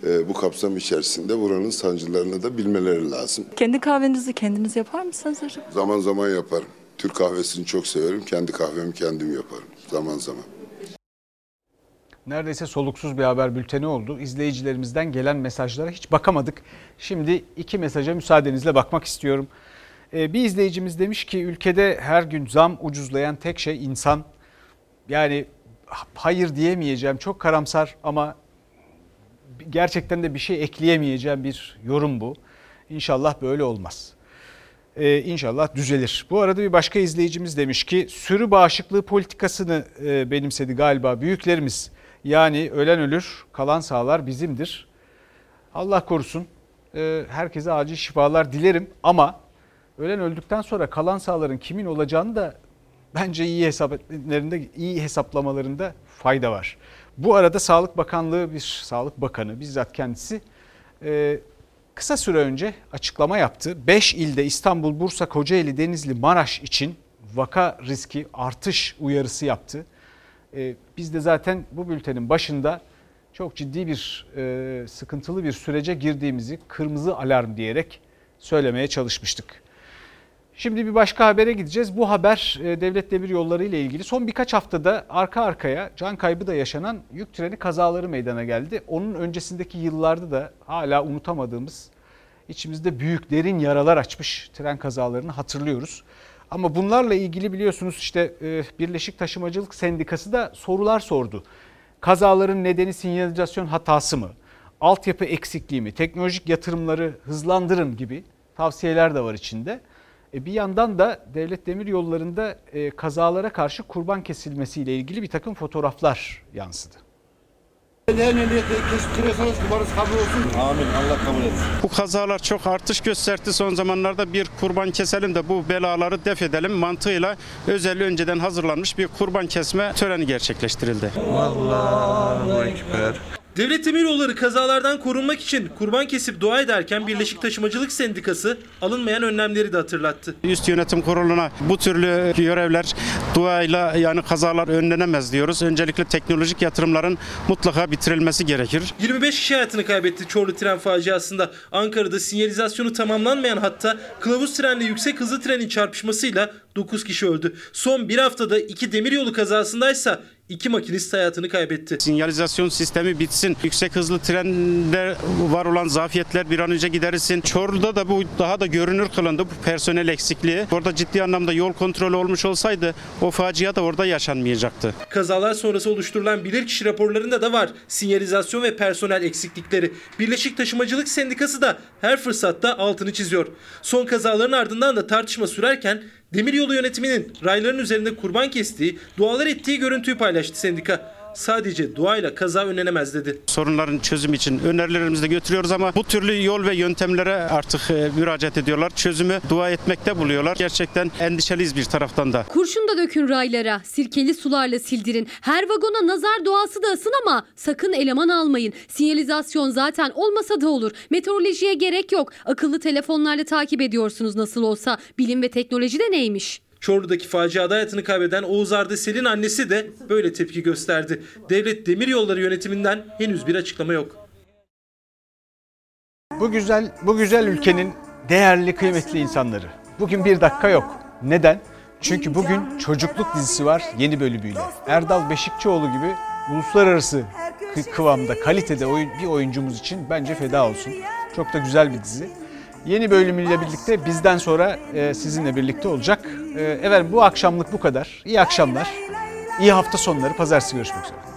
E, bu kapsam içerisinde buranın sancılarını da bilmeleri lazım. Kendi kahvenizi kendiniz yapar mısınız acaba? Zaman zaman yaparım. Türk kahvesini çok severim. Kendi kahvemi kendim yaparım. Zaman zaman. Neredeyse soluksuz bir haber bülteni oldu. İzleyicilerimizden gelen mesajlara hiç bakamadık. Şimdi iki mesaja müsaadenizle bakmak istiyorum. Ee, bir izleyicimiz demiş ki ülkede her gün zam ucuzlayan tek şey insan. Yani hayır diyemeyeceğim çok karamsar ama gerçekten de bir şey ekleyemeyeceğim bir yorum bu. İnşallah böyle olmaz. Ee, inşallah düzelir. Bu arada bir başka izleyicimiz demiş ki sürü bağışıklığı politikasını e, benimsedi galiba büyüklerimiz. Yani ölen ölür, kalan sağlar bizimdir. Allah korusun. Ee, herkese acil şifalar dilerim ama ölen öldükten sonra kalan sağların kimin olacağını da bence iyi hesaplarında iyi hesaplamalarında fayda var. Bu arada Sağlık Bakanlığı bir Sağlık Bakanı bizzat kendisi e, kısa süre önce açıklama yaptı. 5 ilde İstanbul, Bursa, Kocaeli, Denizli, Maraş için vaka riski artış uyarısı yaptı. E, biz de zaten bu bültenin başında çok ciddi bir e, sıkıntılı bir sürece girdiğimizi kırmızı alarm diyerek söylemeye çalışmıştık. Şimdi bir başka habere gideceğiz. Bu haber e, devlet demir yolları ile ilgili. Son birkaç haftada arka arkaya can kaybı da yaşanan yük treni kazaları meydana geldi. Onun öncesindeki yıllarda da hala unutamadığımız içimizde büyük derin yaralar açmış tren kazalarını hatırlıyoruz. Ama bunlarla ilgili biliyorsunuz işte e, Birleşik Taşımacılık Sendikası da sorular sordu. Kazaların nedeni sinyalizasyon hatası mı? Altyapı eksikliği mi? Teknolojik yatırımları hızlandırın gibi tavsiyeler de var içinde. E bir yandan da devlet demir yollarında e, kazalara karşı kurban kesilmesiyle ilgili bir takım fotoğraflar yansıdı. Amin. Allah kabul etsin. Bu kazalar çok artış gösterdi. Son zamanlarda bir kurban keselim de bu belaları def edelim mantığıyla özel önceden hazırlanmış bir kurban kesme töreni gerçekleştirildi. Allahu Ekber. Devlet Demiryolları kazalardan korunmak için kurban kesip dua ederken Birleşik Taşımacılık Sendikası alınmayan önlemleri de hatırlattı. Üst yönetim kuruluna bu türlü görevler duayla yani kazalar önlenemez diyoruz. Öncelikle teknolojik yatırımların mutlaka bitirilmesi gerekir. 25 kişi hayatını kaybetti Çorlu tren faciasında. Ankara'da sinyalizasyonu tamamlanmayan hatta kılavuz trenle yüksek hızlı trenin çarpışmasıyla 9 kişi öldü. Son bir haftada iki demiryolu kazasındaysa iki makinist hayatını kaybetti. Sinyalizasyon sistemi bitsin. Yüksek hızlı trende var olan zafiyetler bir an önce giderilsin. Çorlu'da da bu daha da görünür kılındı bu personel eksikliği. Orada ciddi anlamda yol kontrolü olmuş olsaydı o facia da orada yaşanmayacaktı. Kazalar sonrası oluşturulan bilirkişi raporlarında da var sinyalizasyon ve personel eksiklikleri. Birleşik Taşımacılık Sendikası da her fırsatta altını çiziyor. Son kazaların ardından da tartışma sürerken Demiryolu yönetiminin rayların üzerinde kurban kestiği, dualar ettiği görüntüyü paylaştı sendika. Sadece duayla kaza önlenemez dedi. Sorunların çözümü için önerilerimizi de götürüyoruz ama bu türlü yol ve yöntemlere artık e, müracaat ediyorlar. Çözümü dua etmekte buluyorlar. Gerçekten endişeliyiz bir taraftan da. Kurşun da dökün raylara, sirkeli sularla sildirin. Her vagona nazar doğası da asın ama sakın eleman almayın. Sinyalizasyon zaten olmasa da olur. Meteorolojiye gerek yok. Akıllı telefonlarla takip ediyorsunuz nasıl olsa. Bilim ve teknoloji de neymiş? Çorlu'daki faciada hayatını kaybeden Oğuz Ardesel'in annesi de böyle tepki gösterdi. Devlet Demiryolları yönetiminden henüz bir açıklama yok. Bu güzel bu güzel ülkenin değerli kıymetli insanları. Bugün bir dakika yok. Neden? Çünkü bugün çocukluk dizisi var yeni bölümüyle. Erdal Beşikçioğlu gibi uluslararası kı- kıvamda kalitede oyun, bir oyuncumuz için bence feda olsun. Çok da güzel bir dizi. Yeni bölümüyle birlikte bizden sonra e, sizinle birlikte olacak. Efendim bu akşamlık bu kadar. İyi akşamlar. İyi hafta sonları. Pazartesi görüşmek üzere.